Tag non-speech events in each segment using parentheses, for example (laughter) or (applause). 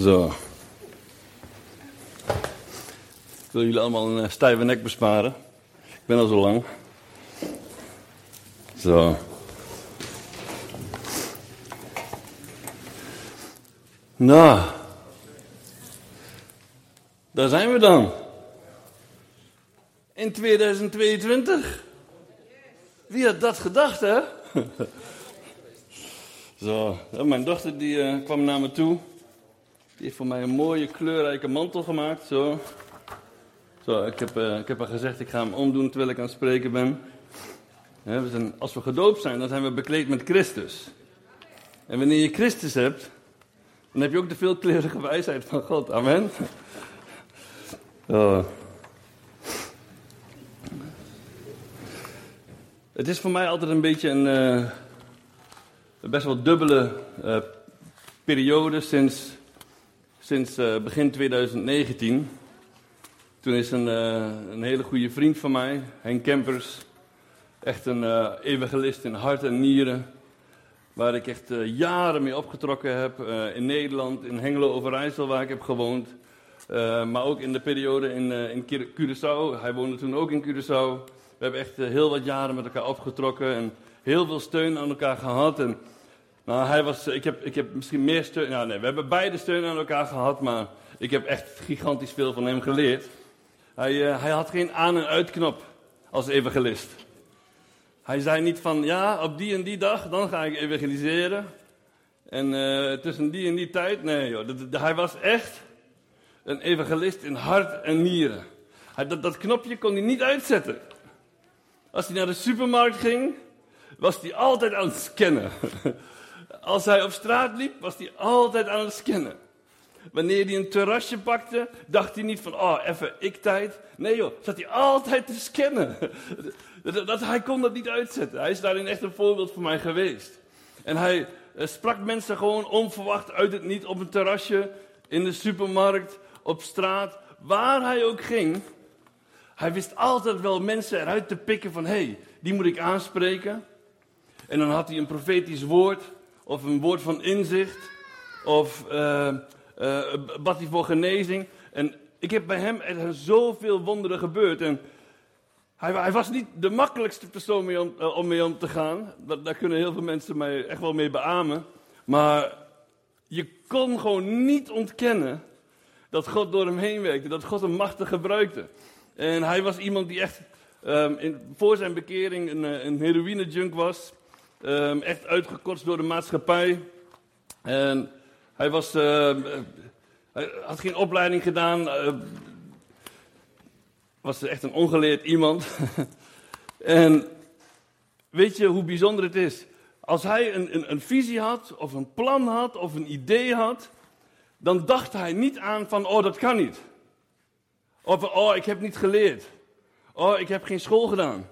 Zo. Ik wil jullie allemaal een eh, stijve nek besparen. Ik ben al zo lang. Zo. Nou. Daar zijn we dan. In 2022. Wie had dat gedacht, hè? (laughs) Zo, mijn dochter die eh, kwam naar me toe. Die heeft voor mij een mooie kleurrijke mantel gemaakt. Zo. Zo, ik heb, eh, ik heb haar gezegd, ik ga hem omdoen terwijl ik aan het spreken ben. Als we gedoopt zijn, dan zijn we bekleed met Christus. En wanneer je Christus hebt, dan heb je ook de veelkleurige wijsheid van God. Amen. Oh. Het is voor mij altijd een beetje een uh, best wel dubbele uh, periode sinds, sinds uh, begin 2019. Toen is een, een hele goede vriend van mij, Henk Kempers, echt een evangelist in hart en nieren, waar ik echt jaren mee opgetrokken heb in Nederland, in Hengelo Overijssel waar ik heb gewoond. maar ook in de periode in, in Curaçao. Hij woonde toen ook in Curaçao. We hebben echt eh, heel wat jaren met elkaar opgetrokken en heel veel steun aan elkaar gehad. En, nou, hij was, ik, heb, ik heb misschien meer steun. Nou, nee, we hebben beide steun aan elkaar gehad, maar ik heb echt gigantisch veel van hem geleerd. Hij, uh, hij had geen aan- en uitknop als evangelist. Hij zei niet van, ja, op die en die dag, dan ga ik evangeliseren. En uh, tussen die en die tijd, nee joh. hij was echt een evangelist in hart en nieren. Hij, dat, dat knopje kon hij niet uitzetten. Als hij naar de supermarkt ging, was hij altijd aan het scannen. (laughs) Als hij op straat liep, was hij altijd aan het scannen. Wanneer hij een terrasje pakte, dacht hij niet van, oh, even ik-tijd. Nee joh, zat hij altijd te scannen. Dat, dat, hij kon dat niet uitzetten. Hij is daarin echt een voorbeeld voor mij geweest. En hij eh, sprak mensen gewoon onverwacht uit het niet op een terrasje, in de supermarkt, op straat, waar hij ook ging. Hij wist altijd wel mensen eruit te pikken van, hé, hey, die moet ik aanspreken. En dan had hij een profetisch woord, of een woord van inzicht, of uh, uh, hij voor genezing. En ik heb bij hem er zoveel wonderen gebeurd. En hij, hij, was niet de makkelijkste persoon om, uh, om mee om te gaan. Daar kunnen heel veel mensen mij echt wel mee beamen. Maar je kon gewoon niet ontkennen dat God door hem heen werkte, dat God hem machtig gebruikte. En hij was iemand die echt um, in, voor zijn bekering een, eh, een heroïne-junk was. Um, echt uitgekotst door de maatschappij. En hij, was, uh, hij had geen opleiding gedaan. Uh, was echt een ongeleerd iemand. (laughs) en weet je hoe bijzonder het is? Als hij een, een, een visie had, of een plan had, of een idee had, dan dacht hij niet aan van, oh dat kan niet. Of, oh, ik heb niet geleerd. Oh, ik heb geen school gedaan.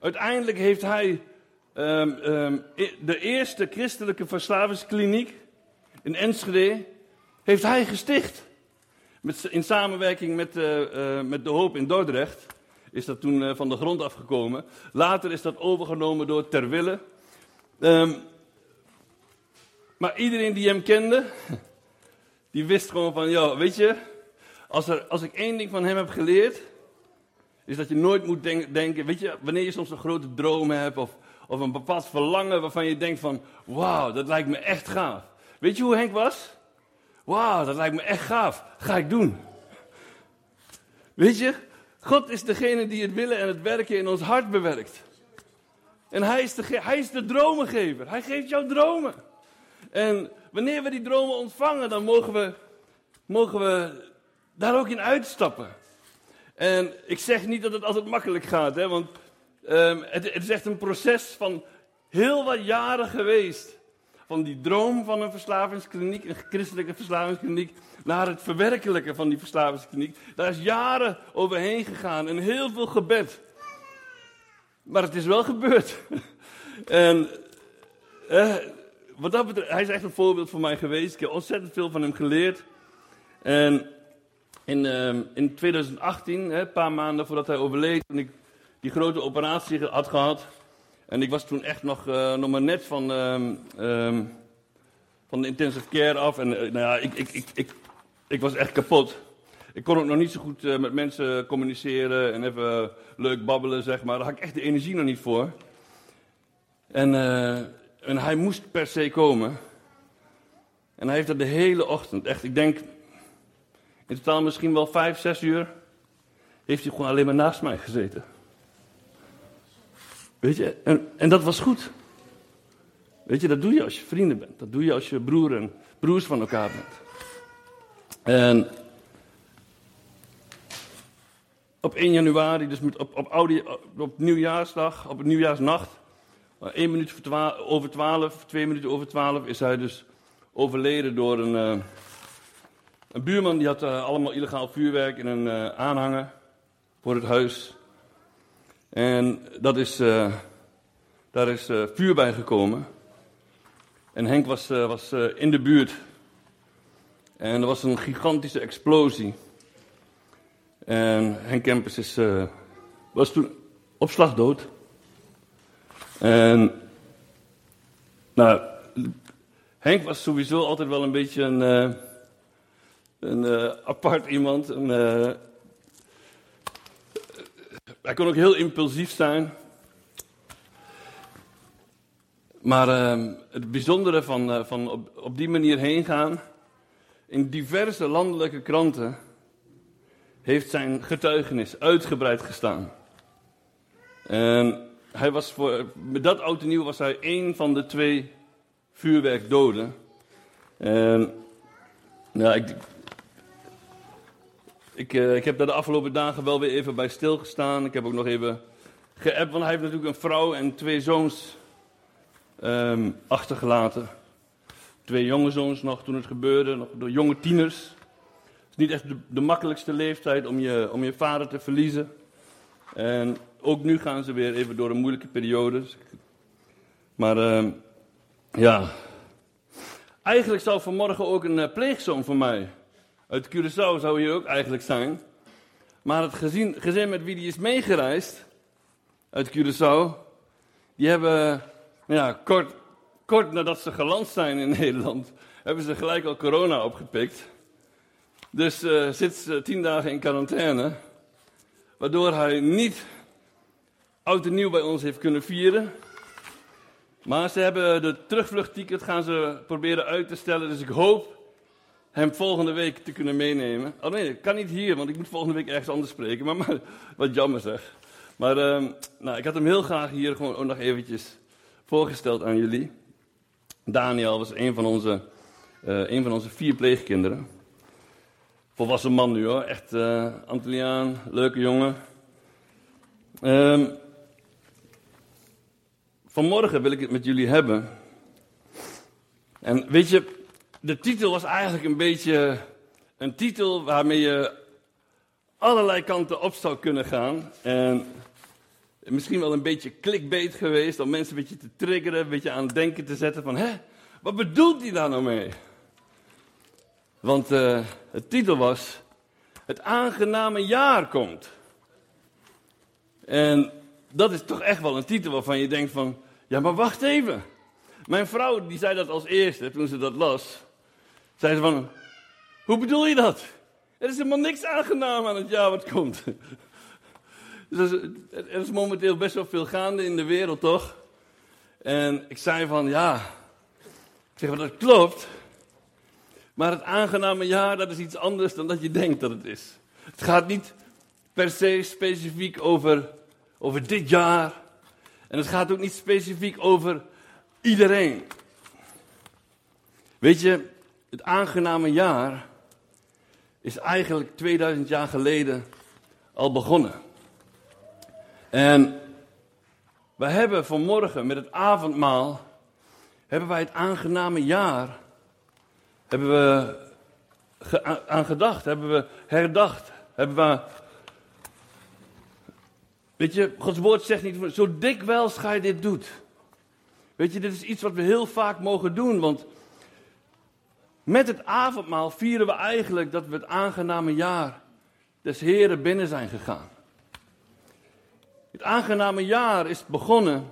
Uiteindelijk heeft hij um, um, de eerste christelijke verslavingskliniek in Enschede heeft hij gesticht. Met, in samenwerking met, uh, uh, met de Hoop in Dordrecht is dat toen uh, van de grond afgekomen. Later is dat overgenomen door Terwille. Um, maar iedereen die hem kende, die wist gewoon van, ja, weet je, als, er, als ik één ding van hem heb geleerd, is dat je nooit moet denk, denken, weet je, wanneer je soms een grote droom hebt of, of een bepaald verlangen waarvan je denkt van, wauw, dat lijkt me echt gaaf. Weet je hoe Henk was? Wauw, dat lijkt me echt gaaf. Ga ik doen. Weet je, God is degene die het willen en het werken in ons hart bewerkt. En hij is, de, hij is de dromengever. Hij geeft jou dromen. En wanneer we die dromen ontvangen, dan mogen we, mogen we daar ook in uitstappen. En ik zeg niet dat het altijd makkelijk gaat, hè, want um, het, is echt een proces van heel wat jaren geweest. Van die droom van een verslavingskliniek, een christelijke verslavingskliniek, naar het verwerkelijken van die verslavingskliniek. Daar is jaren overheen gegaan en heel veel gebed. Maar het is wel gebeurd. (laughs) en eh, wat dat betreft, hij is echt een voorbeeld voor mij geweest. Ik heb ontzettend veel van hem geleerd. En in, uh, in 2018, hè, een paar maanden voordat hij overleed, toen ik die grote operatie had gehad. En ik was toen echt nog, uh, nog maar net van, um, um, van de intensive care af. En nou ja, ik, ik, ik, ik, ik was echt kapot. Ik kon ook nog niet zo goed met mensen communiceren en even leuk babbelen, zeg maar. Daar had ik echt de energie nog niet voor. En, en hij moest per se komen. En hij heeft er de hele ochtend, echt, ik denk in totaal misschien wel vijf, zes uur, heeft hij gewoon alleen maar naast mij gezeten. Weet je, en, en dat was goed. Weet je, dat doe je als je vrienden bent. Dat doe je als je broer en broers van elkaar bent. En op 1 januari, dus op, op, Audi, op nieuwjaarsdag, op nieuwjaarsnacht, 1 minuut over 12, 2 minuten over 12, is hij dus overleden door een, uh, een buurman. Die had uh, allemaal illegaal vuurwerk in een uh, aanhanger voor het huis. En dat is, daar is vuur bij gekomen. En Henk was, was in de buurt. En er was een gigantische explosie. En Henk Kempers is, was toen op slag dood. En nou, Henk was sowieso altijd wel een beetje een, uh, een uh, apart iemand. Uh, hij kon ook heel impulsief zijn. Maar het bijzondere van, van op, op die manier heen gaan. In diverse landelijke kranten heeft zijn getuigenis uitgebreid gestaan. En hij was voor, met dat oud nieuw was hij één van de twee vuurwerk doden. En, ja, ik, ik, uh, ik heb daar de afgelopen dagen wel weer even bij stilgestaan. Ik heb ook nog even geappt, want hij heeft natuurlijk een vrouw en twee zoons um, achtergelaten. Twee jonge zoons nog toen het gebeurde, nog door jonge tieners. Het is niet echt de, de, makkelijkste leeftijd om je, om je vader te verliezen. En ook nu gaan ze weer even door een moeilijke periode. Maar uh, ja. Eigenlijk zou vanmorgen ook een uh, pleegzoon van mij. Uit Curaçao zou hier ook eigenlijk zijn. Maar het gezin, met wie die is meegereisd. Uit Curaçao. Die hebben, ja, kort, kort nadat ze geland zijn in (laughs) Nederland. Hebben ze gelijk al corona opgepikt. Dus uh, zit ze tien dagen in quarantaine. Waardoor hij niet oud en nieuw bij ons heeft kunnen vieren. Maar ze hebben de terugvluchtticket gaan ze proberen uit te stellen. Dus ik hoop hem volgende week te kunnen meenemen. Oh nee, ik kan niet hier, want ik moet volgende week ergens anders spreken. Maar, wat jammer zeg. Maar uh, nou, ik had hem heel graag hier gewoon ook nog eventjes voorgesteld aan jullie. Daniel was een van onze, uh, een van onze vier pleegkinderen. Volwassen man nu hoor, echt uh, leuke jongen. Um, Vanmorgen wil ik het met jullie hebben. En weet je, de titel was eigenlijk een beetje een titel waarmee je allerlei kanten op zou kunnen gaan. En misschien wel een beetje clickbait geweest om mensen een beetje te triggeren, een beetje aan het denken te zetten van, hè, wat bedoelt hij daar nou mee? Want uh, het titel was, het aangename jaar komt. En dat is toch echt wel een titel waarvan je denkt van, ja maar wacht even. Mijn vrouw die zei dat als eerste toen ze dat las. Zei ze van, hoe bedoel je dat? Er is helemaal niks aangenaam aan het jaar wat komt. Dus er is momenteel best wel veel gaande in de wereld, toch? En ik zei van, ja, ik zeg, dat klopt. Maar het aangename jaar, dat is iets anders dan dat je denkt dat het is. Het gaat niet per se specifiek over over dit jaar. En het gaat ook niet specifiek over iedereen. Weet je, het aangename jaar is eigenlijk 2000 jaar geleden al begonnen. En we hebben vanmorgen met het avondmaal, hebben wij het aangename jaar, hebben we aan gedacht, hebben we herdacht, hebben we Weet je, Gods woord zegt niet, zo dikwijls ga je dit doet. Weet je, dit is iets wat we heel vaak mogen doen, want met het avondmaal vieren we eigenlijk dat we het aangename jaar des Heren binnen zijn gegaan. Het aangename jaar is begonnen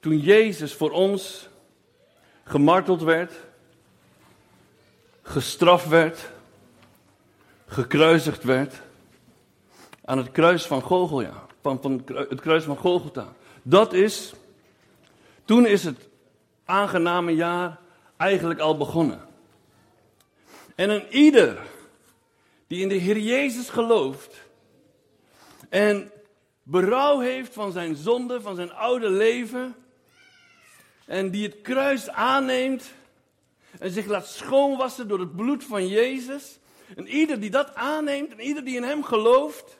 toen Jezus voor ons gemarteld werd, gestraft werd, gekruisigd werd aan het kruis van Golgotha, van, het kruis van Golgotha. Dat is, toen is het aangename jaar eigenlijk al begonnen. En een ieder die in de Heer Jezus gelooft en berouw heeft van zijn zonde, van zijn oude leven, en die het kruis aanneemt en zich laat schoonwassen door het bloed van Jezus, en ieder die dat aanneemt en ieder die in hem gelooft,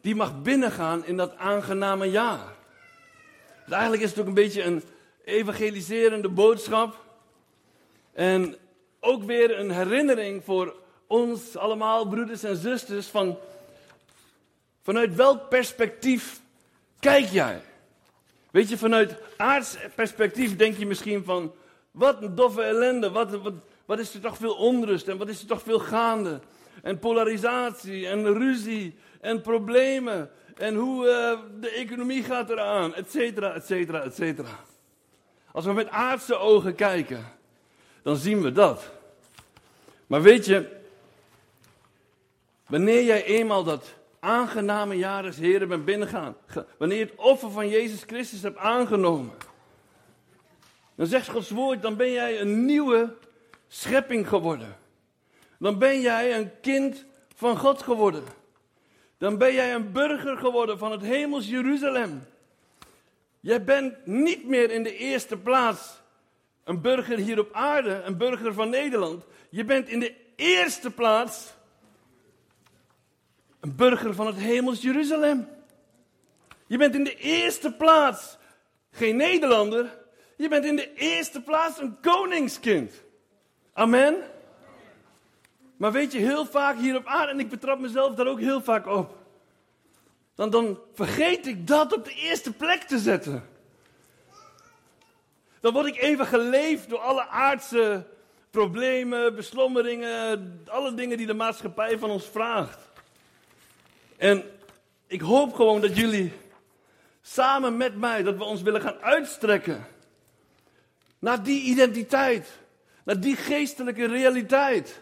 die mag binnengaan in dat aangename jaar. Dus eigenlijk is het ook een beetje een evangeliserende boodschap. En ook weer een herinnering voor ons allemaal, broeders en zusters, van vanuit welk perspectief kijk jij? Weet je, vanuit aards perspectief denk je misschien van, wat een doffe ellende, wat, wat, wat is er toch veel onrust en wat is er toch veel gaande. En polarisatie en ruzie en problemen en hoe uh, de economie gaat eraan, et cetera, et cetera, et cetera. Als we met aardse ogen kijken, dan zien we dat. Maar weet je, wanneer jij eenmaal dat aangename jaar des Heren bent binnengaan, wanneer je het offer van Jezus Christus hebt aangenomen, dan zegt Gods woord, dan ben jij een nieuwe schepping geworden. Dan ben jij een kind van God geworden. Dan ben jij een burger geworden van het hemels Jeruzalem. Jij bent niet meer in de eerste plaats een burger hier op aarde, een burger van Nederland. Je bent in de eerste plaats een burger van het hemels Jeruzalem. Je bent in de eerste plaats geen Nederlander. Je bent in de eerste plaats een koningskind. Amen. Maar weet je, heel vaak hier op aarde, en ik betrap mezelf daar ook heel vaak op. Dan, dan vergeet ik dat op de eerste plek te zetten. Dan word ik even geleefd door alle aardse problemen, beslommeringen, alle dingen die de maatschappij van ons vraagt. En ik hoop gewoon dat jullie samen met mij, dat we ons willen gaan uitstrekken naar die identiteit, naar die geestelijke realiteit.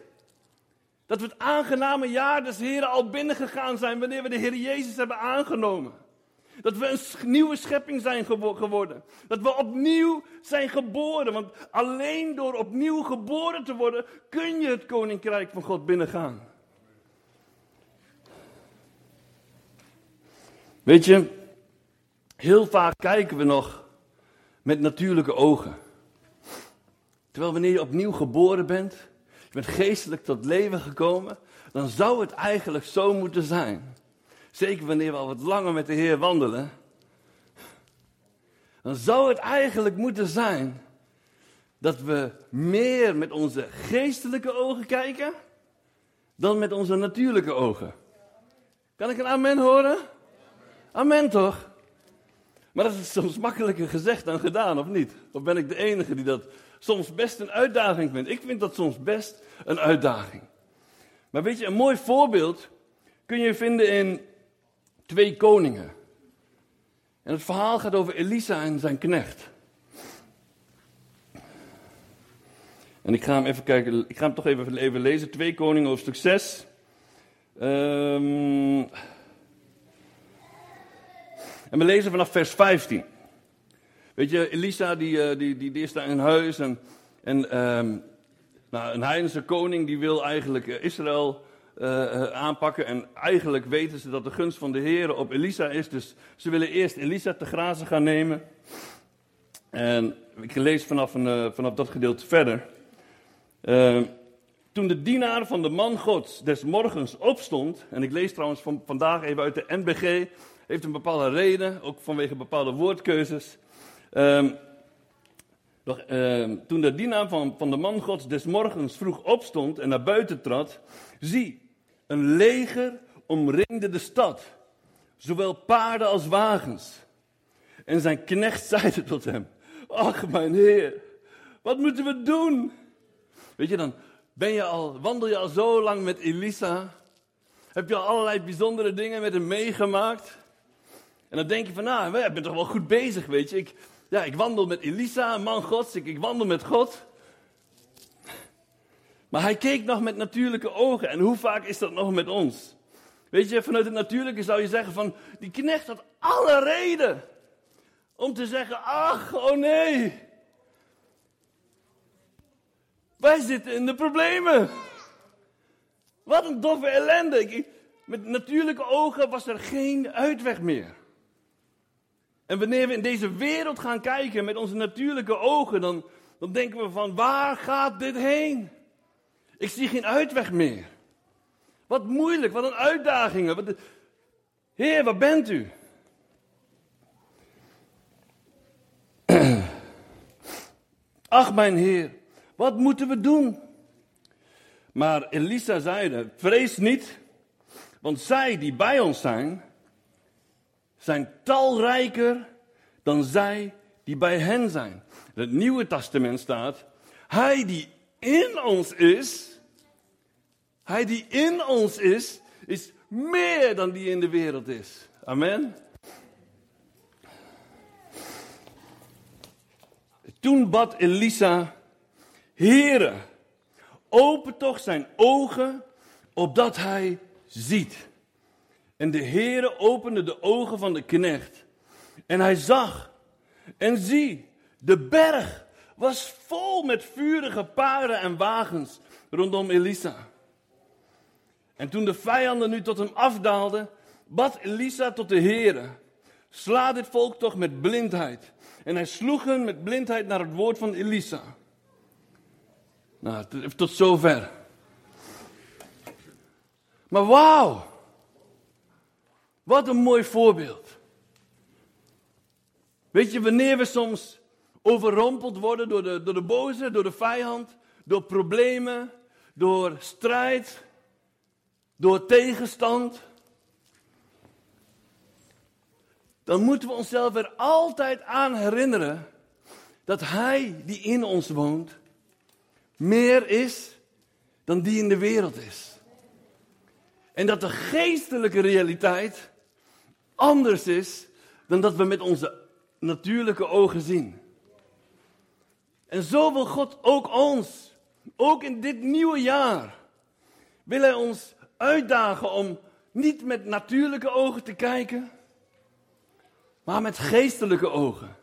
Dat we het aangename jaar des Heren al binnengegaan zijn wanneer we de Heer Jezus hebben aangenomen. Dat we een nieuwe schepping zijn geworden. Dat we opnieuw zijn geboren. Want alleen door opnieuw geboren te worden kun je het koninkrijk van God binnengaan. Weet je, heel vaak kijken we nog met natuurlijke ogen. Terwijl wanneer je opnieuw geboren bent, je bent geestelijk tot leven gekomen, dan zou het eigenlijk zo moeten zijn. Zeker wanneer we al wat langer met de Heer wandelen. Dan zou het eigenlijk moeten zijn dat we meer met onze geestelijke ogen kijken dan met onze natuurlijke ogen. Kan ik een amen horen? Amen toch? Maar dat is soms makkelijker gezegd dan gedaan, of niet? Of ben ik de enige die dat soms best een uitdaging vindt? Ik vind dat soms best een uitdaging. Maar weet je, een mooi voorbeeld kun je vinden in twee koningen. En het verhaal gaat over Elisa en zijn knecht. En ik ga hem even kijken, ik ga hem toch even, even lezen. Twee koningen, hoofdstuk 6. Um, en we lezen vanaf vers 15. Weet je, Elisa die, eh, die, die, die is daar in huis en, en um, nou, een heidense koning die wil eigenlijk eh, Israël uh, aanpakken. En eigenlijk weten ze dat de gunst van de Heer op Elisa is. Dus ze willen eerst Elisa te grazen gaan nemen. En ik lees vanaf, een, vanaf dat gedeelte verder. Uh, toen de dienaar van de man Gods des morgens opstond. En ik lees trouwens van, vandaag even uit de NBG heeft een bepaalde reden, ook vanwege bepaalde woordkeuzes. Um, toen de dienaar van, van de man gods des morgens vroeg opstond en naar buiten trad, zie, een leger omringde de stad, zowel paarden als wagens. En zijn knecht zeide tot hem, ach mijn heer, wat moeten we doen? Weet je, dan ben je al, wandel je al zo lang met Elisa, heb je al allerlei bijzondere dingen met hem meegemaakt. En dan denk je van, nou, ik ben toch wel goed bezig, weet je. Ik, ja, ik wandel met Elisa, een man gods, ik, wandel met God. Maar hij keek nog met natuurlijke ogen. En hoe vaak is dat nog met ons? Weet je, vanuit het natuurlijke zou je zeggen van, die knecht had alle reden om te zeggen, ach, oh nee. Wij zitten in de problemen. Wat een doffe ellende. Met natuurlijke ogen was er geen uitweg meer. En wanneer we in deze wereld gaan kijken met onze natuurlijke ogen, dan, dan denken we van waar gaat dit heen? Ik zie geen uitweg meer. Wat moeilijk, wat een uitdagingen. Wat Heer, waar bent u? (clears throat) Ach, mijn Heer, wat moeten we doen? Maar Elisa zeide: Vrees niet, want zij die bij ons zijn, zijn talrijker dan zij die bij hen zijn. Het Nieuwe Testament staat: Hij die in ons is, hij die in ons is, is meer dan die in de wereld is. Amen. Toen bad Elisa, Heere, open toch zijn ogen, opdat hij ziet. En de Heere opende de ogen van de knecht. En hij zag. En zie, de berg was vol met vurige paarden en wagens rondom Elisa. En toen de vijanden nu tot hem afdaalden, bad Elisa tot de Heere. Sla dit volk toch met blindheid. En hij sloeg hen met blindheid naar het woord van Elisa. Nou, tot zover. Maar wauw! Wat een mooi voorbeeld. Weet je, wanneer we soms overrompeld worden door de, door de boze, door de vijand, door problemen, door strijd, door tegenstand, dan moeten we onszelf er altijd aan herinneren dat Hij die in ons woont meer is dan die in de wereld is. En dat de geestelijke realiteit anders is dan dat we met onze natuurlijke ogen zien. En zo wil God ook ons, ook in dit nieuwe jaar, wil Hij ons uitdagen om niet met natuurlijke ogen te kijken, maar met geestelijke ogen.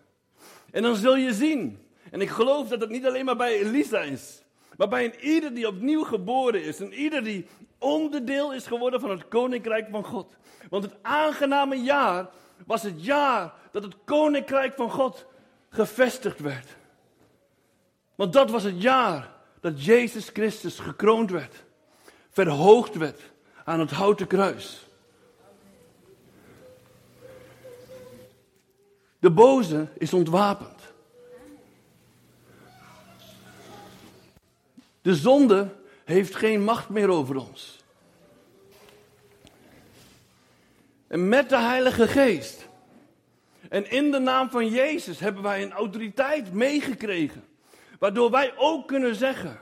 En dan zul je zien, en ik geloof dat het niet alleen maar bij Elisa is, maar bij een ieder die opnieuw geboren is, en ieder die onderdeel is geworden van het koninkrijk van God. Want het aangename jaar was het jaar dat het koninkrijk van God gevestigd werd. Want dat was het jaar dat Jezus Christus gekroond werd, verhoogd werd aan het houten kruis. De boze is ontwapend. De zonde heeft geen macht meer over ons. En met de Heilige Geest en in de naam van Jezus hebben wij een autoriteit meegekregen. Waardoor wij ook kunnen zeggen.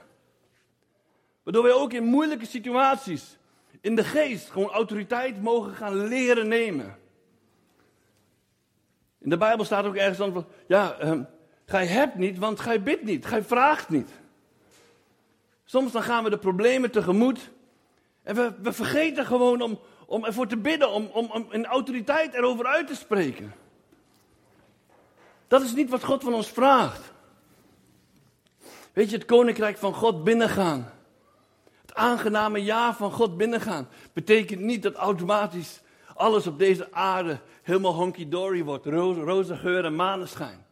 Waardoor wij ook in moeilijke situaties in de geest gewoon autoriteit mogen gaan leren nemen. In de Bijbel staat ook ergens dan van, ja, uh, gij hebt niet, want gij bidt niet, gij vraagt niet. Soms dan gaan we de problemen tegemoet en we, we vergeten gewoon om, om ervoor te bidden, om, om, om een autoriteit erover uit te spreken. Dat is niet wat God van ons vraagt. Weet je, het koninkrijk van God binnengaan. Het aangename ja van God binnengaan. Betekent niet dat automatisch alles op deze aarde helemaal honky-dory wordt. Roze, roze geur en maneschijn.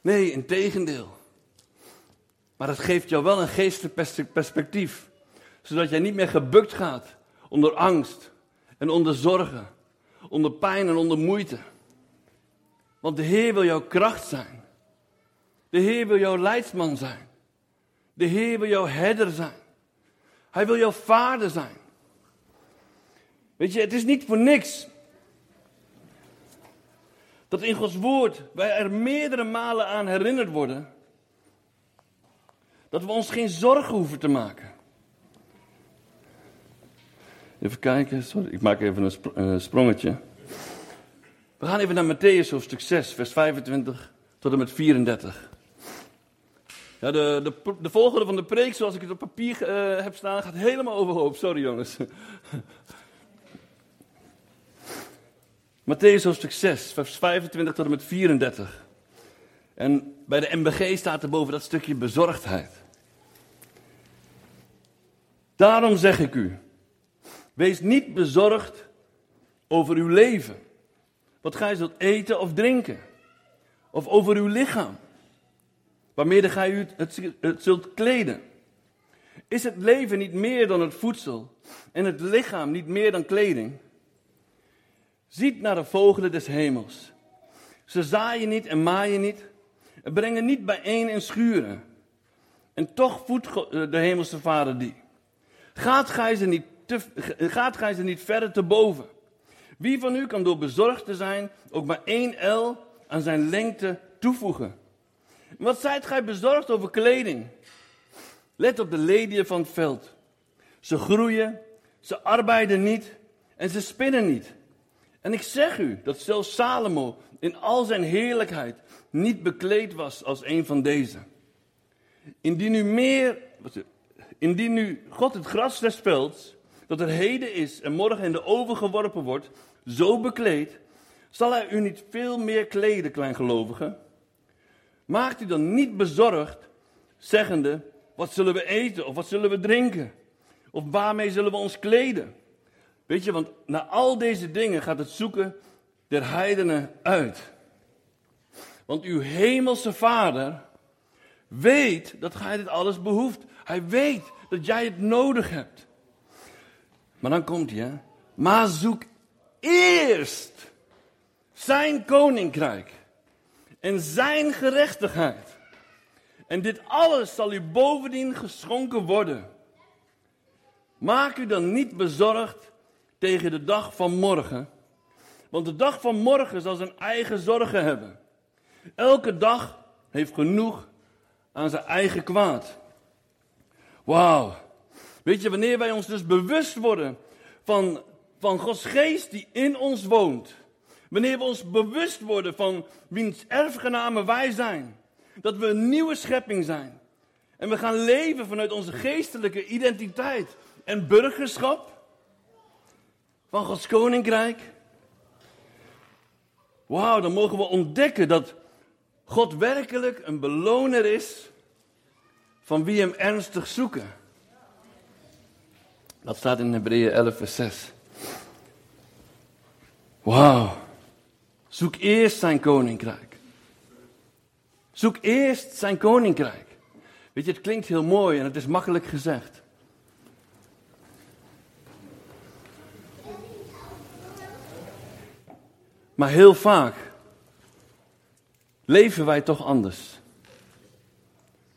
Nee, in tegendeel. Maar het geeft jou wel een geestelijk perspectief. Zodat jij niet meer gebukt gaat onder angst en onder zorgen. Onder pijn en onder moeite. Want de Heer wil jouw kracht zijn. De Heer wil jouw leidsman zijn. De Heer wil jouw herder zijn. Hij wil jouw vader zijn. Weet je, het is niet voor niks dat in Gods woord wij er meerdere malen aan herinnerd worden dat we ons geen zorgen hoeven te maken. Even kijken, sorry, ik maak even een sprongetje. We gaan even naar Matthäus hoofdstuk 6, vers 25 tot en met 34. Ja, de, de, de volgende van de preek, zoals ik het op papier uh, heb staan, gaat helemaal overhoop. Sorry jongens. (laughs) Matthäus hoofdstuk 6, vers 25 tot en met 34. En bij de MBG staat er boven dat stukje bezorgdheid. Daarom zeg ik u, wees niet bezorgd over uw leven. Wat gij zult eten of drinken. Of over uw lichaam. Waarmee gij u het, zult kleden. Is het leven niet meer dan het voedsel en het lichaam niet meer dan kleding? Ziet naar de vogelen des hemels. Ze zaaien niet en maaien niet en brengen niet bijeen in schuren. En toch voedt de hemelse vader die. Gaat gij ze niet, gaat ze niet verder te boven? Wie van u kan door bezorgd te zijn ook maar één L aan zijn lengte toevoegen? Wat zijt gij bezorgd over kleding? Let op de lediën van het veld. Ze groeien, ze arbeiden niet en ze spinnen niet. En ik zeg u dat zelfs Salomo in al zijn heerlijkheid niet bekleed was als een van deze. Indien u meer, indien nu God het gras des velds, dat er heden is en morgen in de oven geworpen wordt, zo bekleed, zal hij u niet veel meer kleden, kleingelovigen? Maakt u dan niet bezorgd, zeggende, wat zullen we eten of wat zullen we drinken? Of waarmee zullen we ons kleden? Weet je, want naar al deze dingen gaat het zoeken der heidenen uit. Want uw hemelse vader weet dat gij dit alles behoeft. Hij weet dat jij het nodig hebt. Maar dan komt hij, maar zoek eerst zijn koninkrijk en zijn gerechtigheid. En dit alles zal u bovendien geschonken worden. Maak u dan niet bezorgd tegen de dag van morgen. Want de dag van morgen zal zijn eigen zorgen hebben. Elke dag heeft genoeg aan zijn eigen kwaad. Wauw. Weet je, wanneer wij ons dus bewust worden van, van Gods geest die in ons woont. Wanneer we ons bewust worden van wiens erfgenamen wij zijn. Dat we een nieuwe schepping zijn. En we gaan leven vanuit onze geestelijke identiteit en burgerschap van Gods koninkrijk. Wauw, dan mogen we ontdekken dat God werkelijk een beloner is van wie hem ernstig zoeken. Dat staat in Hebreeën 11, vers 6. Wauw. Zoek eerst zijn koninkrijk. Zoek eerst zijn koninkrijk. Weet je, het klinkt heel mooi en het is makkelijk gezegd. Maar heel vaak leven wij toch anders.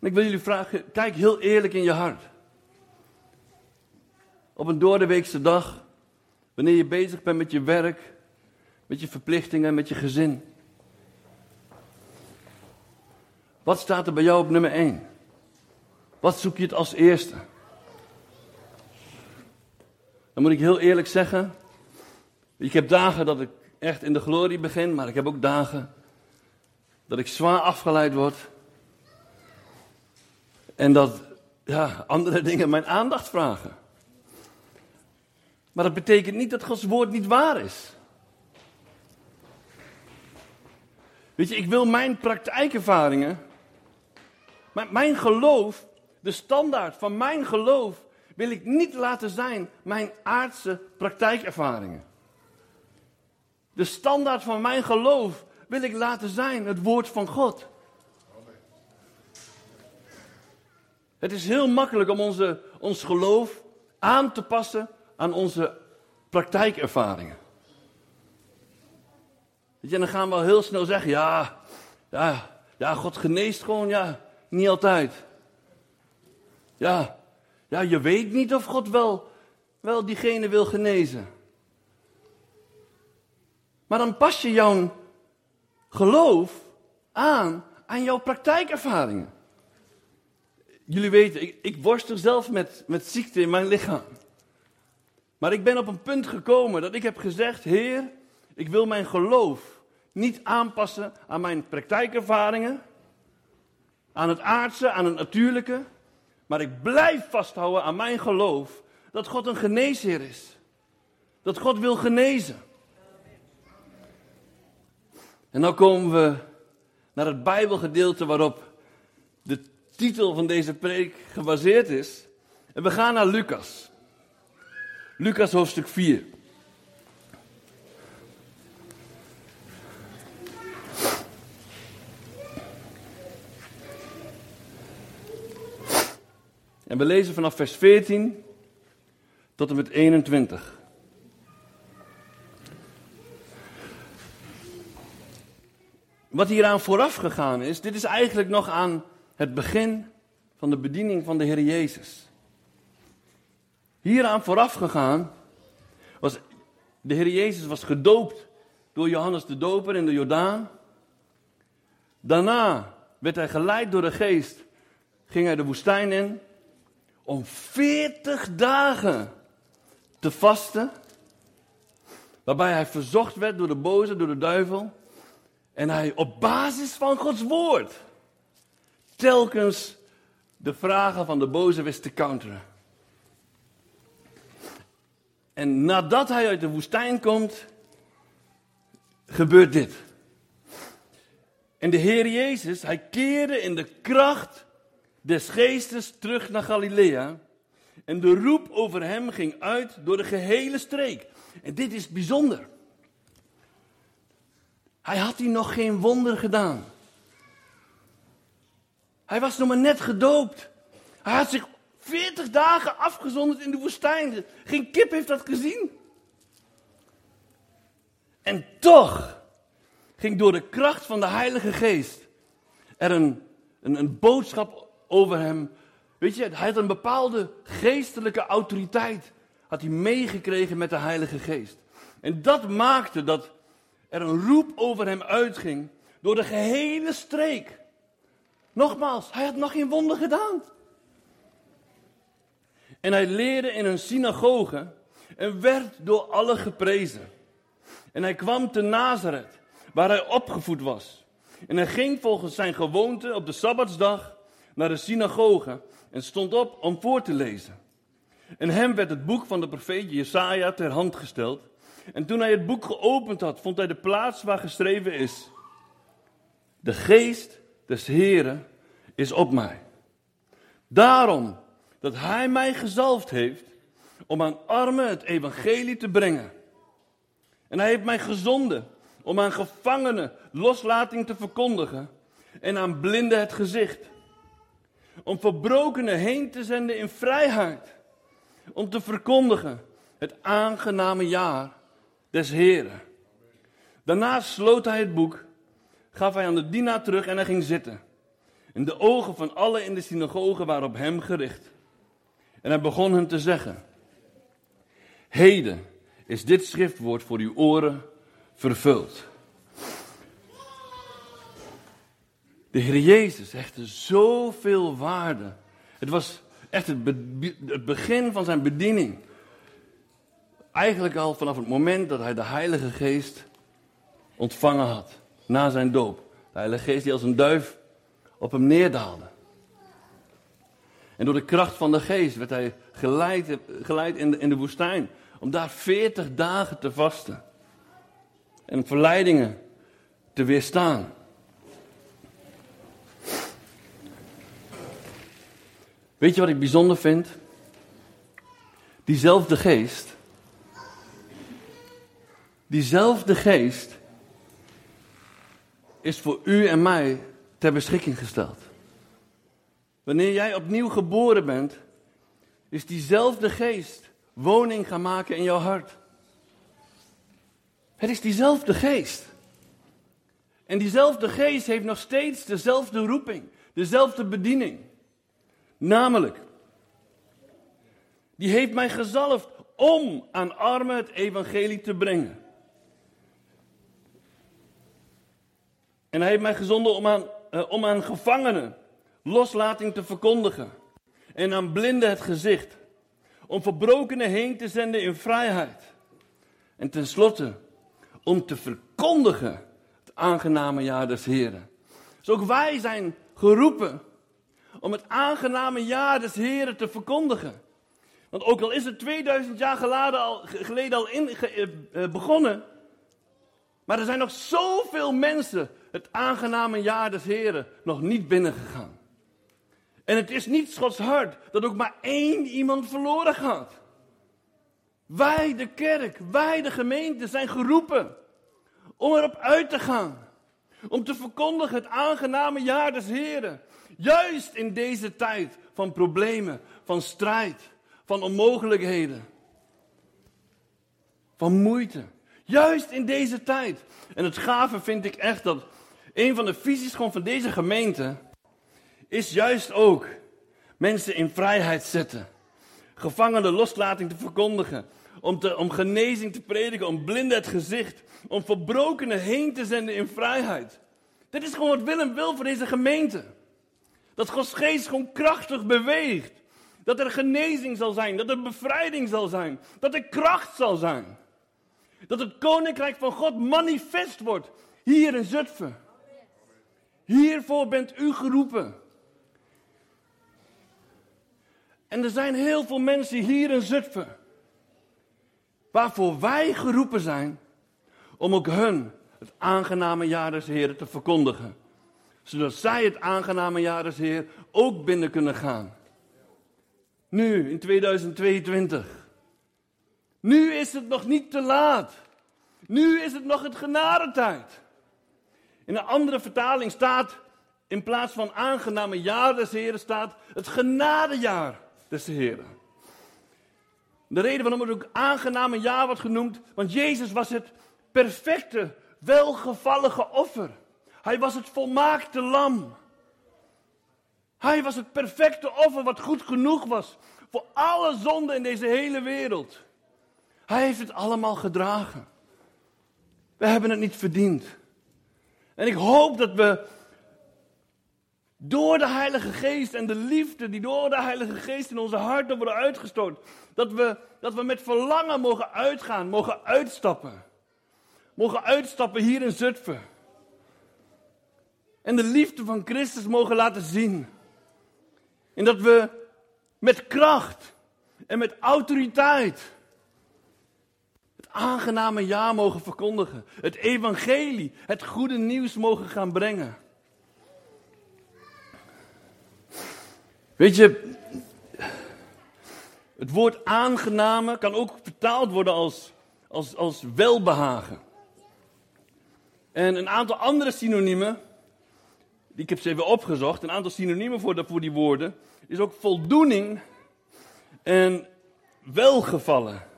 Ik wil jullie vragen, kijk heel eerlijk in je hart. Op een doordeweekse dag, wanneer je bezig bent met je werk, met je verplichtingen, met je gezin. Wat staat er bij jou op nummer 1? Wat zoek je het als eerste? Dan moet ik heel eerlijk zeggen, ik heb dagen dat ik echt in de glorie begin, maar ik heb ook dagen dat ik zwaar afgeleid word. En dat ja, andere dingen mijn aandacht vragen. Maar dat betekent niet dat Gods woord niet waar is. Weet je, ik wil mijn praktijkervaringen, mijn geloof, de standaard van mijn geloof, wil ik niet laten zijn mijn aardse praktijkervaringen. De standaard van mijn geloof wil ik laten zijn het woord van God. Het is heel makkelijk om onze, ons geloof aan te passen aan onze praktijkervaringen. Weet je, dan gaan we al heel snel zeggen, ja, ja, ja, God geneest gewoon, ja, niet altijd. Ja, ja, je weet niet of God wel, wel diegene wil genezen. Maar dan pas je jouw geloof aan aan jouw praktijkervaringen. Jullie weten, ik, ik worstel zelf met, met ziekte in mijn lichaam. Maar ik ben op een punt gekomen dat ik heb gezegd: Heer, ik wil mijn geloof niet aanpassen aan mijn praktijkervaringen, aan het aardse, aan het natuurlijke, maar ik blijf vasthouden aan mijn geloof dat God een geneesheer is. Dat God wil genezen. En dan komen we naar het Bijbelgedeelte waarop de titel van deze preek gebaseerd is. En we gaan naar Lucas. Lucas hoofdstuk 4. En we lezen vanaf vers 14 tot en met 21. Wat hieraan vooraf gegaan is, dit is eigenlijk nog aan het begin van de bediening van de Heer Jezus. Hieraan vooraf gegaan was de Heer Jezus was gedoopt door Johannes de Doper in de Jordaan. Daarna werd hij geleid door de geest, ging hij de woestijn in om 40 dagen te vasten, waarbij hij verzocht werd door de boze, door de duivel, en hij op basis van Gods woord telkens de vragen van de boze wist te counteren. En nadat hij uit de woestijn komt, gebeurt dit. En de Heer Jezus, hij keerde in de kracht des geestes terug naar Galilea. En de roep over hem ging uit door de gehele streek. En dit is bijzonder. Hij had hier nog geen wonder gedaan. Hij was nog maar net gedoopt. Hij had zich 40 dagen afgezonderd in de woestijn. Geen kip heeft dat gezien. En toch ging door de kracht van de Heilige Geest er een, een, een boodschap over hem. Weet je, hij had een bepaalde geestelijke autoriteit. Had hij meegekregen met de Heilige Geest. En dat maakte dat er een roep over hem uitging door de gehele streek. Nogmaals, hij had nog geen wonder gedaan. En hij leerde in een synagoge en werd door allen geprezen. En hij kwam te Nazareth, waar hij opgevoed was. En hij ging volgens zijn gewoonte op de Sabbatsdag naar de synagoge en stond op om voor te lezen. En hem werd het boek van de profeet Jesaja ter hand gesteld. En toen hij het boek geopend had, vond hij de plaats waar geschreven is: De geest des Heren is op mij. Daarom dat hij mij gezalfd heeft om aan armen het evangelie te brengen. En hij heeft mij gezonden om aan gevangenen loslating te verkondigen en aan blinden het gezicht. Om verbrokenen heen te zenden in vrijheid. Om te verkondigen het aangename jaar des Heren. Daarna sloot hij het boek, gaf hij aan de dienaar terug en hij ging zitten. En de ogen van allen in de synagoge waren op hem gericht. En hij begon hem te zeggen: Heden is dit schriftwoord voor uw oren vervuld. De Heer Jezus hechtte zoveel waarde. Het was echt het begin van zijn bediening. Eigenlijk al vanaf het moment dat hij de Heilige Geest ontvangen had, na zijn doop. De Heilige Geest die als een duif op hem neerdaalde. En door de kracht van de Geest werd hij geleid, geleid in, de, in de woestijn. Om daar 40 dagen te vasten. En verleidingen te weerstaan. Weet je wat ik bijzonder vind? Diezelfde geest Diezelfde geest is voor u en mij ter beschikking gesteld. Wanneer jij opnieuw geboren bent, is diezelfde geest woning gaan maken in jouw hart. Het is diezelfde geest. En diezelfde geest heeft nog steeds dezelfde roeping, dezelfde bediening. Namelijk, die heeft mij gezalfd om aan armen het evangelie te brengen. En hij heeft mij gezonden om aan, uh, om aan gevangenen loslating te verkondigen. En aan blinden het gezicht. Om verbrokenen heen te zenden in vrijheid. En tenslotte om te verkondigen het aangename jaar des Heren. Dus ook wij zijn geroepen om het aangename jaar des Heren te verkondigen. Want ook al is het 2000 jaar geleden al, geleden al in, eh, eh, begonnen, maar er zijn nog zoveel mensen het aangename jaar des Heren nog niet binnengegaan. En het is niet Gods hart dat ook maar één iemand verloren gaat. Wij, de kerk, wij, de gemeente, zijn geroepen om erop uit te gaan. Om te verkondigen het aangename jaar des Heren. Juist in deze tijd van problemen, van strijd, van onmogelijkheden, van moeite. Juist in deze tijd. En het gave vind ik echt dat een van de visies gewoon van deze gemeente is juist ook mensen in vrijheid zetten. Gevangenen loslating te verkondigen. Om, te, om genezing te prediken, om blinden het gezicht. Om verbrokenen heen te zenden in vrijheid. Dit is gewoon wat Willem wil voor deze gemeente. Dat Gods geest gewoon krachtig beweegt. Dat er genezing zal zijn, dat er bevrijding zal zijn, dat er kracht zal zijn. Dat het koninkrijk van God manifest wordt hier in Zutphen. Hiervoor bent u geroepen. En er zijn heel veel mensen hier in Zutphen. Waarvoor wij geroepen zijn om ook hun het aangename jaar des Heeren te verkondigen. Zodat zij het aangename jaar des Heer ook binnen kunnen gaan. Nu, in 2022. Nu is het nog niet te laat. Nu is het nog het genadetijd. In een andere vertaling staat, in plaats van aangename jaar des Heren, staat het genadejaar des Heren. De reden waarom het ook aangename jaar wordt genoemd, want Jezus was het perfecte, welgevallige offer. Hij was het volmaakte lam. Hij was het perfecte offer wat goed genoeg was voor alle zonden in deze hele wereld. Hij heeft het allemaal gedragen. We hebben het niet verdiend. En ik hoop dat we door de Heilige Geest en de liefde die door de Heilige Geest in onze harten worden uitgestoot, dat we, dat we met verlangen mogen uitgaan, mogen uitstappen. Mogen uitstappen hier in Zutphen. En de liefde van Christus mogen laten zien. En dat we met kracht en met autoriteit aangename ja mogen verkondigen. Het evangelie, het goede nieuws mogen gaan brengen. Weet je, het woord aangename kan ook vertaald worden als, als, als welbehagen. En een aantal andere synoniemen, die ik heb ze even opgezocht, een aantal synoniemen voor, voor die woorden, is ook voldoening en welgevallen.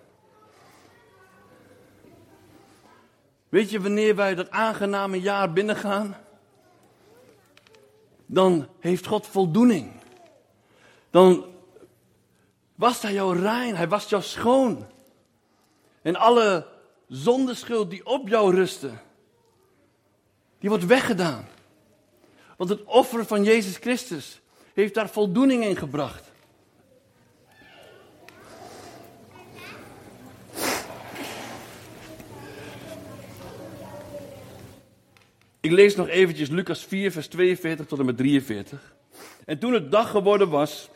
Weet je wanneer wij dat aangename jaar binnengaan? Dan heeft God voldoening. Dan wast hij jou rein, hij wast jou schoon. En alle zondeschuld die op jou rustte, die wordt weggedaan. Want het offer van Jezus Christus heeft daar voldoening in gebracht. Ik lees nog eventjes Lucas 4, vers 42 tot en met 43. En toen het dag geworden was,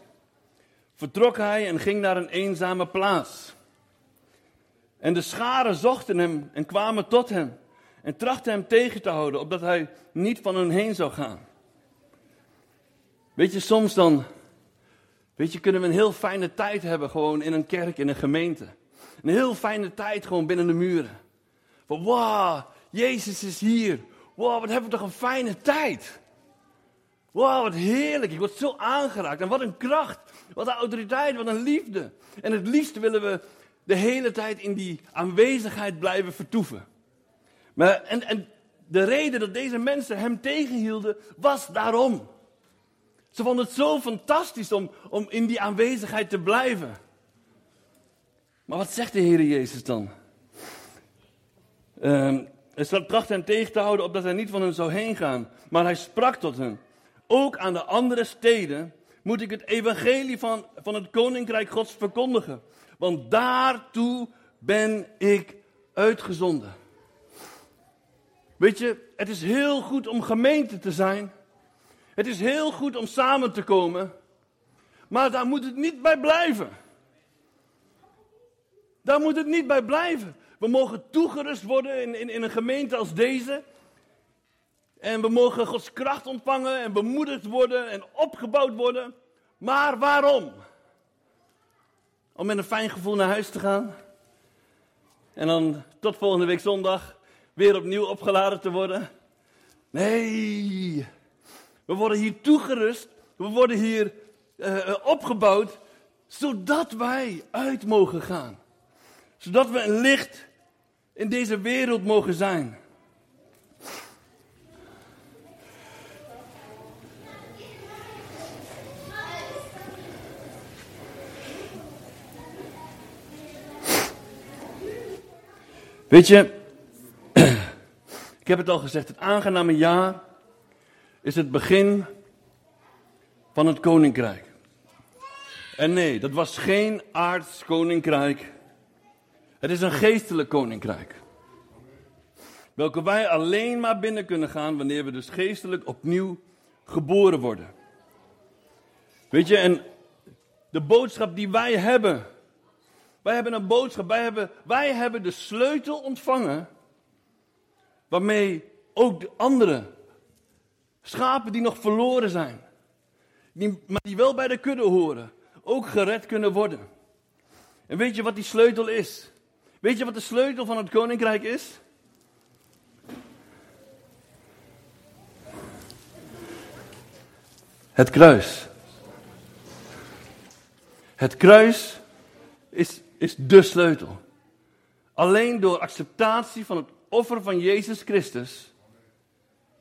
vertrok hij en ging naar een eenzame plaats. En de scharen zochten hem en kwamen tot hem en trachtten hem tegen te houden, opdat hij niet van hen heen zou gaan. Weet je, soms dan, weet je, kunnen we een heel fijne tijd hebben gewoon in een kerk, in een gemeente. Een heel fijne tijd gewoon binnen de muren. Van, Jezus is hier. Wow, wat hebben we toch een fijne tijd. Wow, wat heerlijk. Ik word zo aangeraakt. En wat een kracht. Wat een autoriteit, wat een liefde. En het liefst willen we de hele tijd in die aanwezigheid blijven vertoeven. Maar, en, en de reden dat deze mensen hem tegenhielden, was daarom. Ze vonden het zo fantastisch om, om in die aanwezigheid te blijven. Maar wat zegt de Heer Jezus dan? Um, hij tracht hen tegen te houden opdat hij niet van hen zou heen gaan. Maar hij sprak tot hen. Ook aan de andere steden moet ik het evangelie van, van het koninkrijk Gods verkondigen. Want daartoe ben ik uitgezonden. Weet je, het is heel goed om gemeente te zijn. Het is heel goed om samen te komen. Maar daar moet het niet bij blijven. Daar moet het niet bij blijven. We mogen toegerust worden in, in, in een gemeente als deze. En we mogen Gods kracht ontvangen en bemoedigd worden en opgebouwd worden. Maar waarom? Om met een fijn gevoel naar huis te gaan. En dan tot volgende week zondag weer opnieuw opgeladen te worden. Nee, we worden hier toegerust. We worden hier uh, opgebouwd. Zodat wij uit mogen gaan. Zodat we een licht in deze wereld mogen zijn. Weet je, (clears throat) ik heb het al gezegd, het aangename jaar is het begin van het koninkrijk. En nee, dat was geen aards koninkrijk. Het is een geestelijk koninkrijk. Welke wij alleen maar binnen kunnen gaan wanneer we dus geestelijk opnieuw geboren worden. Weet je, en de boodschap die wij hebben. Wij hebben een boodschap, wij hebben, wij hebben de sleutel ontvangen. Waarmee ook de andere schapen die nog verloren zijn. Die, maar die wel bij de kudde horen. Ook gered kunnen worden. En weet je wat die sleutel is? Weet je wat de sleutel van het koninkrijk is? Het kruis. Het kruis is, is de sleutel. Alleen door acceptatie van het offer van Jezus Christus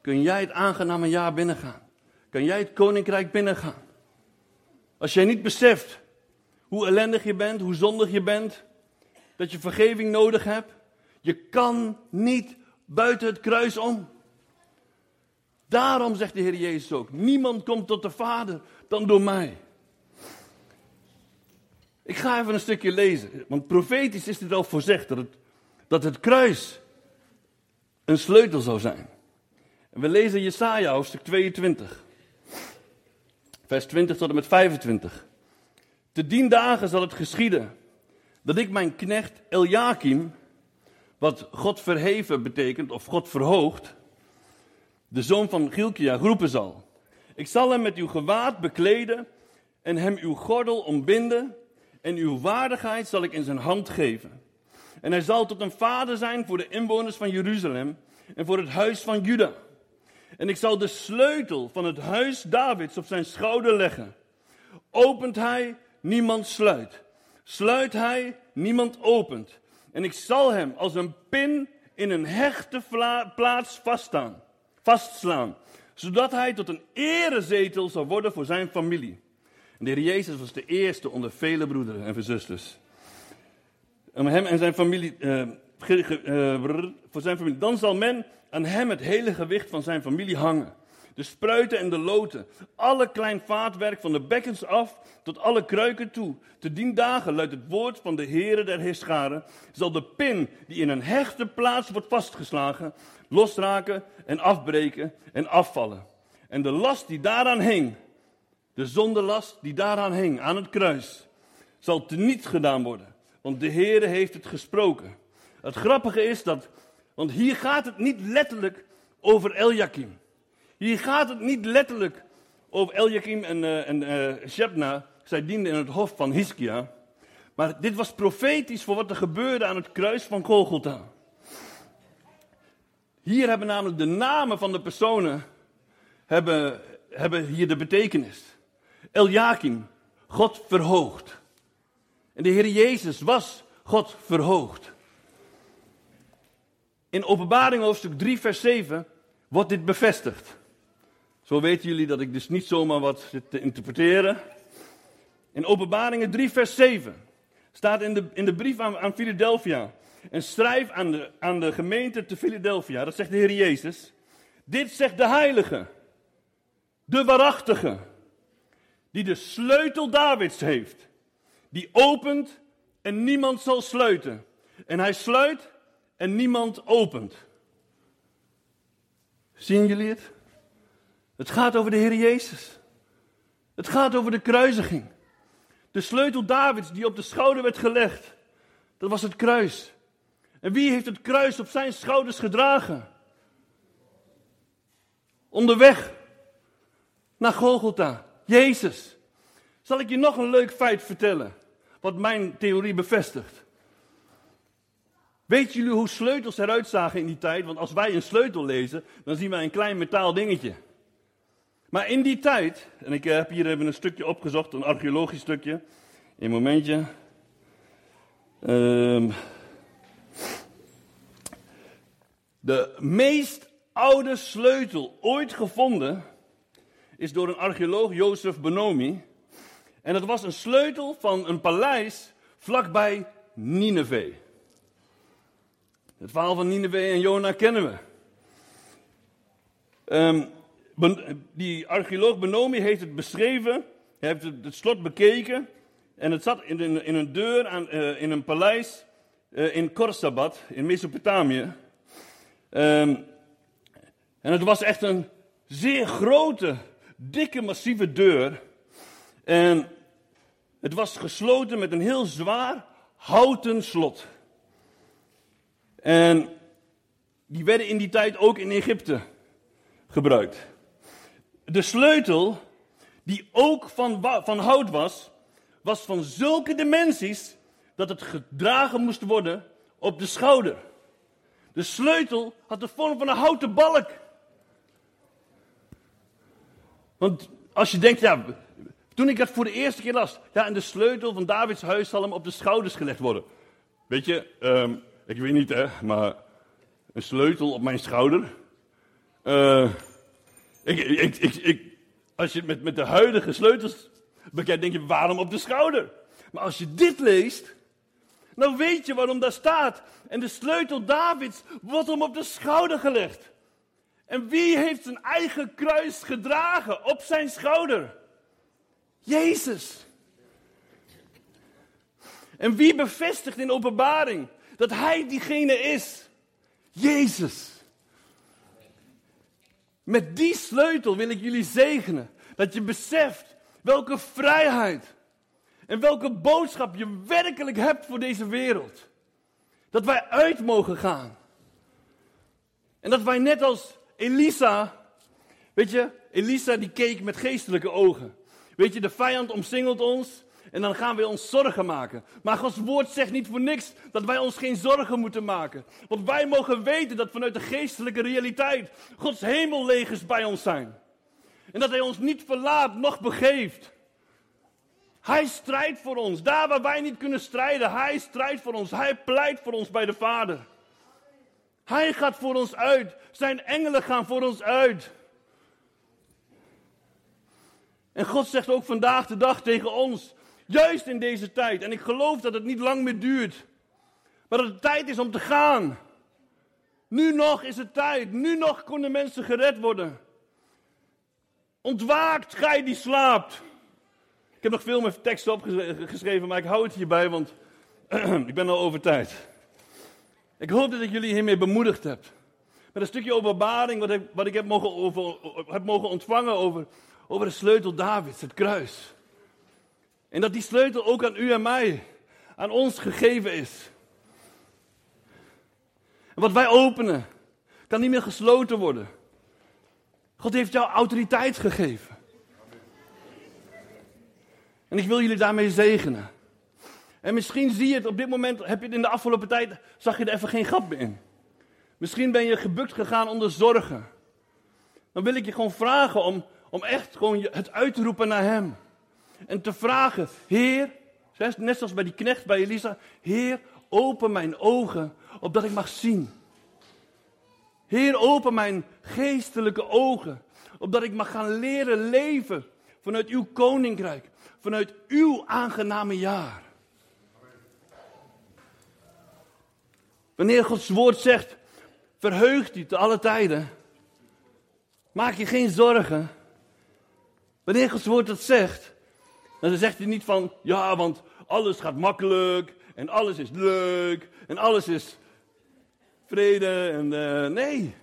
kun jij het aangename jaar binnengaan. Kun jij het koninkrijk binnengaan. Als jij niet beseft hoe ellendig je bent, hoe zondig je bent, dat je vergeving nodig hebt, je kan niet buiten het kruis om. Daarom zegt de Heer Jezus ook: niemand komt tot de Vader dan door mij. Ik ga even een stukje lezen, want profetisch is dit al voorzegd dat het, dat het kruis een sleutel zou zijn. En we lezen Jesaja hoofdstuk 22, vers 20 tot en met 25. Te dien dagen zal het geschieden dat ik mijn knecht Eljakim, wat God verheven betekent of God verhoogt, de zoon van Gilkia, roepen zal. Ik zal hem met uw gewaad bekleden en hem uw gordel ombinden en uw waardigheid zal ik in zijn hand geven. En hij zal tot een vader zijn voor de inwoners van Jeruzalem en voor het huis van Juda. En ik zal de sleutel van het huis Davids op zijn schouder leggen. Opent hij, niemand sluit. Sluit hij, niemand opent. En ik zal hem als een pin in een hechte plaats vaststaan vastslaan, zodat hij tot een erezetel zal worden voor zijn familie. En de Heer Jezus was de eerste onder vele broederen en zusters. Om hem en zijn familie, uh, voor zijn familie. Dan zal men aan hem het hele gewicht van zijn familie hangen. De spruiten en de loten, alle klein vaatwerk van de bekkens af tot alle kruiken toe. Te dien dagen luidt het woord van de Heere der Heerscharen, zal de pin die in een hechte plaats wordt vastgeslagen, losraken en afbreken en afvallen. En de last die daaraan hing, de zondelast die daaraan hing, aan het kruis, zal teniet gedaan worden. Want de Heere heeft het gesproken. Het grappige is dat, want hier gaat het niet letterlijk over Eljakim. Hier gaat het niet letterlijk over Eljakim en, uh, en uh, Shebna. Zij dienden in het hof van Hiskia. Maar dit was profetisch voor wat er gebeurde aan het kruis van Golgotha. Hier hebben namelijk de namen van de personen hebben, hebben hier de betekenis. Eljakim, God verhoogd. En de Heer Jezus was God verhoogd. In Openbaring hoofdstuk 3, vers 7 wordt dit bevestigd. Zo weten jullie dat ik dus niet zomaar wat zit te interpreteren. In Openbaringen 3, vers 7 staat in de, in de brief aan, aan Philadelphia. En schrijf aan de, aan de gemeente te Philadelphia, dat zegt de Heer Jezus. Dit zegt de Heilige, de Waarachtige, die de sleutel Davids heeft. Die opent en niemand zal sluiten. En hij sluit en niemand opent. Zien jullie het? Het gaat over de Heer Jezus. Het gaat over de kruisiging. De sleutel Davids die op de schouder werd gelegd, dat was het kruis. En wie heeft het kruis op zijn schouders gedragen? Onderweg naar Golgotha. Jezus. Zal ik je nog een leuk feit vertellen, wat mijn theorie bevestigt? Weet jullie hoe sleutels eruit zagen in die tijd? Want als wij een sleutel lezen, dan zien wij een klein metaal dingetje. Maar in die tijd, en ik heb hier even een stukje opgezocht, een archeologisch stukje. Een momentje. Um, de meest oude sleutel ooit gevonden is door een archeoloog, Jozef Bonomi. En dat was een sleutel van een paleis vlakbij Nineveh. Het verhaal van Nineveh en Jona kennen we. Um, die archeoloog Benomi heeft het beschreven. Heeft het, slot bekeken. En het zat in een, deur aan, uh, in een paleis uh, in Korsabat, in Mesopotamië. Um, en het was echt een zeer grote, dikke, massieve deur. En het was gesloten met een heel zwaar houten slot. En die werden in die tijd ook in Egypte gebruikt. De sleutel, die ook van, van hout was, was van zulke dimensies dat het gedragen moest worden op de schouder. De sleutel had de vorm van een houten balk. Want als je denkt, ja, toen ik dat voor de eerste keer las, ja, en de sleutel van Davids huis zal hem op de schouders gelegd worden. Weet je, um, ik weet niet hè, maar een sleutel op mijn schouder. Uh, ik, ik, ik, als je het met, met de huidige sleutels bekijkt, denk je, waarom op de schouder? Maar als je dit leest, dan weet je waarom daar staat. En de sleutel Davids wordt hem op de schouder gelegd. En wie heeft zijn eigen kruis gedragen op zijn schouder? Jezus. En wie bevestigt in openbaring dat hij diegene is? Jezus. Met die sleutel wil ik jullie zegenen. Dat je beseft welke vrijheid en welke boodschap je werkelijk hebt voor deze wereld. Dat wij uit mogen gaan. En dat wij net als Elisa, weet je, Elisa die keek met geestelijke ogen. Weet je, de vijand omsingelt ons en dan gaan we ons zorgen maken. Maar Gods woord zegt niet voor niks dat wij ons geen zorgen moeten maken. Want wij mogen weten dat vanuit de geestelijke realiteit Gods hemellegers bij ons zijn. En dat Hij ons niet verlaat, nog begeeft. Hij strijdt voor ons. Daar waar wij niet kunnen strijden, Hij strijdt voor ons. Hij pleit voor ons bij de Vader. Hij gaat voor ons uit. Zijn engelen gaan voor ons uit. En God zegt ook vandaag de dag tegen ons: Juist in deze tijd. En ik geloof dat het niet lang meer duurt. Maar dat het tijd is om te gaan. Nu nog is het tijd. Nu nog kunnen mensen gered worden. Ontwaakt, gij die slaapt. Ik heb nog veel meer teksten opgeschreven, maar ik hou het hierbij, want (clears throat) ik ben al over tijd. Ik hoop dat ik jullie hiermee bemoedigd heb. Met een stukje openbaring wat ik, wat ik heb, mogen over, heb mogen ontvangen over, over de sleutel Davids, het kruis. En dat die sleutel ook aan u en mij, aan ons gegeven is. En wat wij openen, kan niet meer gesloten worden. God heeft jou autoriteit gegeven. En ik wil jullie daarmee zegenen. En misschien zie je het op dit moment, heb je in de afgelopen tijd, zag je er even geen gat meer in. Misschien ben je gebukt gegaan onder zorgen. Dan wil ik je gewoon vragen om, om echt gewoon het uit te roepen naar Hem. En te vragen, Heer, net zoals bij die knecht bij Elisa, Heer, open mijn ogen, opdat ik mag zien. Heer, open mijn geestelijke ogen, opdat ik mag gaan leren leven vanuit uw koninkrijk, vanuit uw aangename jaar. Wanneer Gods woord zegt, verheugt u te alle tijden, maak je geen zorgen. Wanneer Gods woord dat zegt, dan zegt hij niet van, ja, want alles gaat makkelijk en alles is leuk en alles is vrede en uh, nee.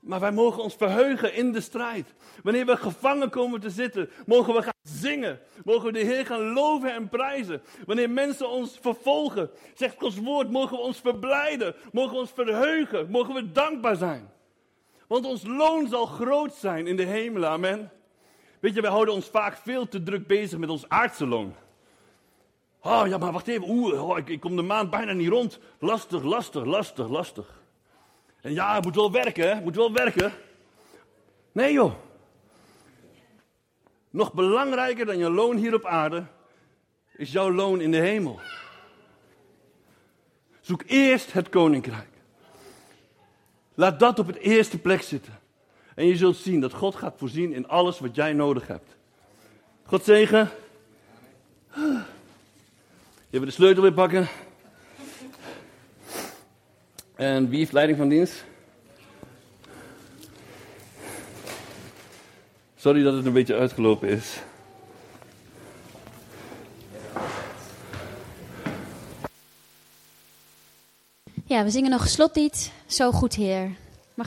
Maar wij mogen ons verheugen in de strijd. Wanneer we gevangen komen te zitten, mogen we gaan zingen. Mogen we de Heer gaan loven en prijzen. Wanneer mensen ons vervolgen, zegt Gods woord, mogen we ons verblijden. Mogen we ons verheugen. Mogen we dankbaar zijn. Want ons loon zal groot zijn in de hemel. Amen. Weet je, wij houden ons vaak veel te druk bezig met ons aardse loon. Oh ja, maar wacht even. Oeh, oh, ik, ik kom de maand bijna niet rond. Lastig, lastig, lastig, lastig. En ja, het moet wel werken, hè? Moet wel werken. Nee, joh. Nog belangrijker dan je loon hier op aarde is jouw loon in de hemel. Zoek eerst het koninkrijk. Laat dat op het eerste plek zitten. En je zult zien dat God gaat voorzien in alles wat jij nodig hebt. God zegen. Hebt de sleutel weer pakken. En wie heeft leiding van dienst? Sorry dat het een beetje uitgelopen is. Ja, we zingen nog slotlied. Zo goed, Heer.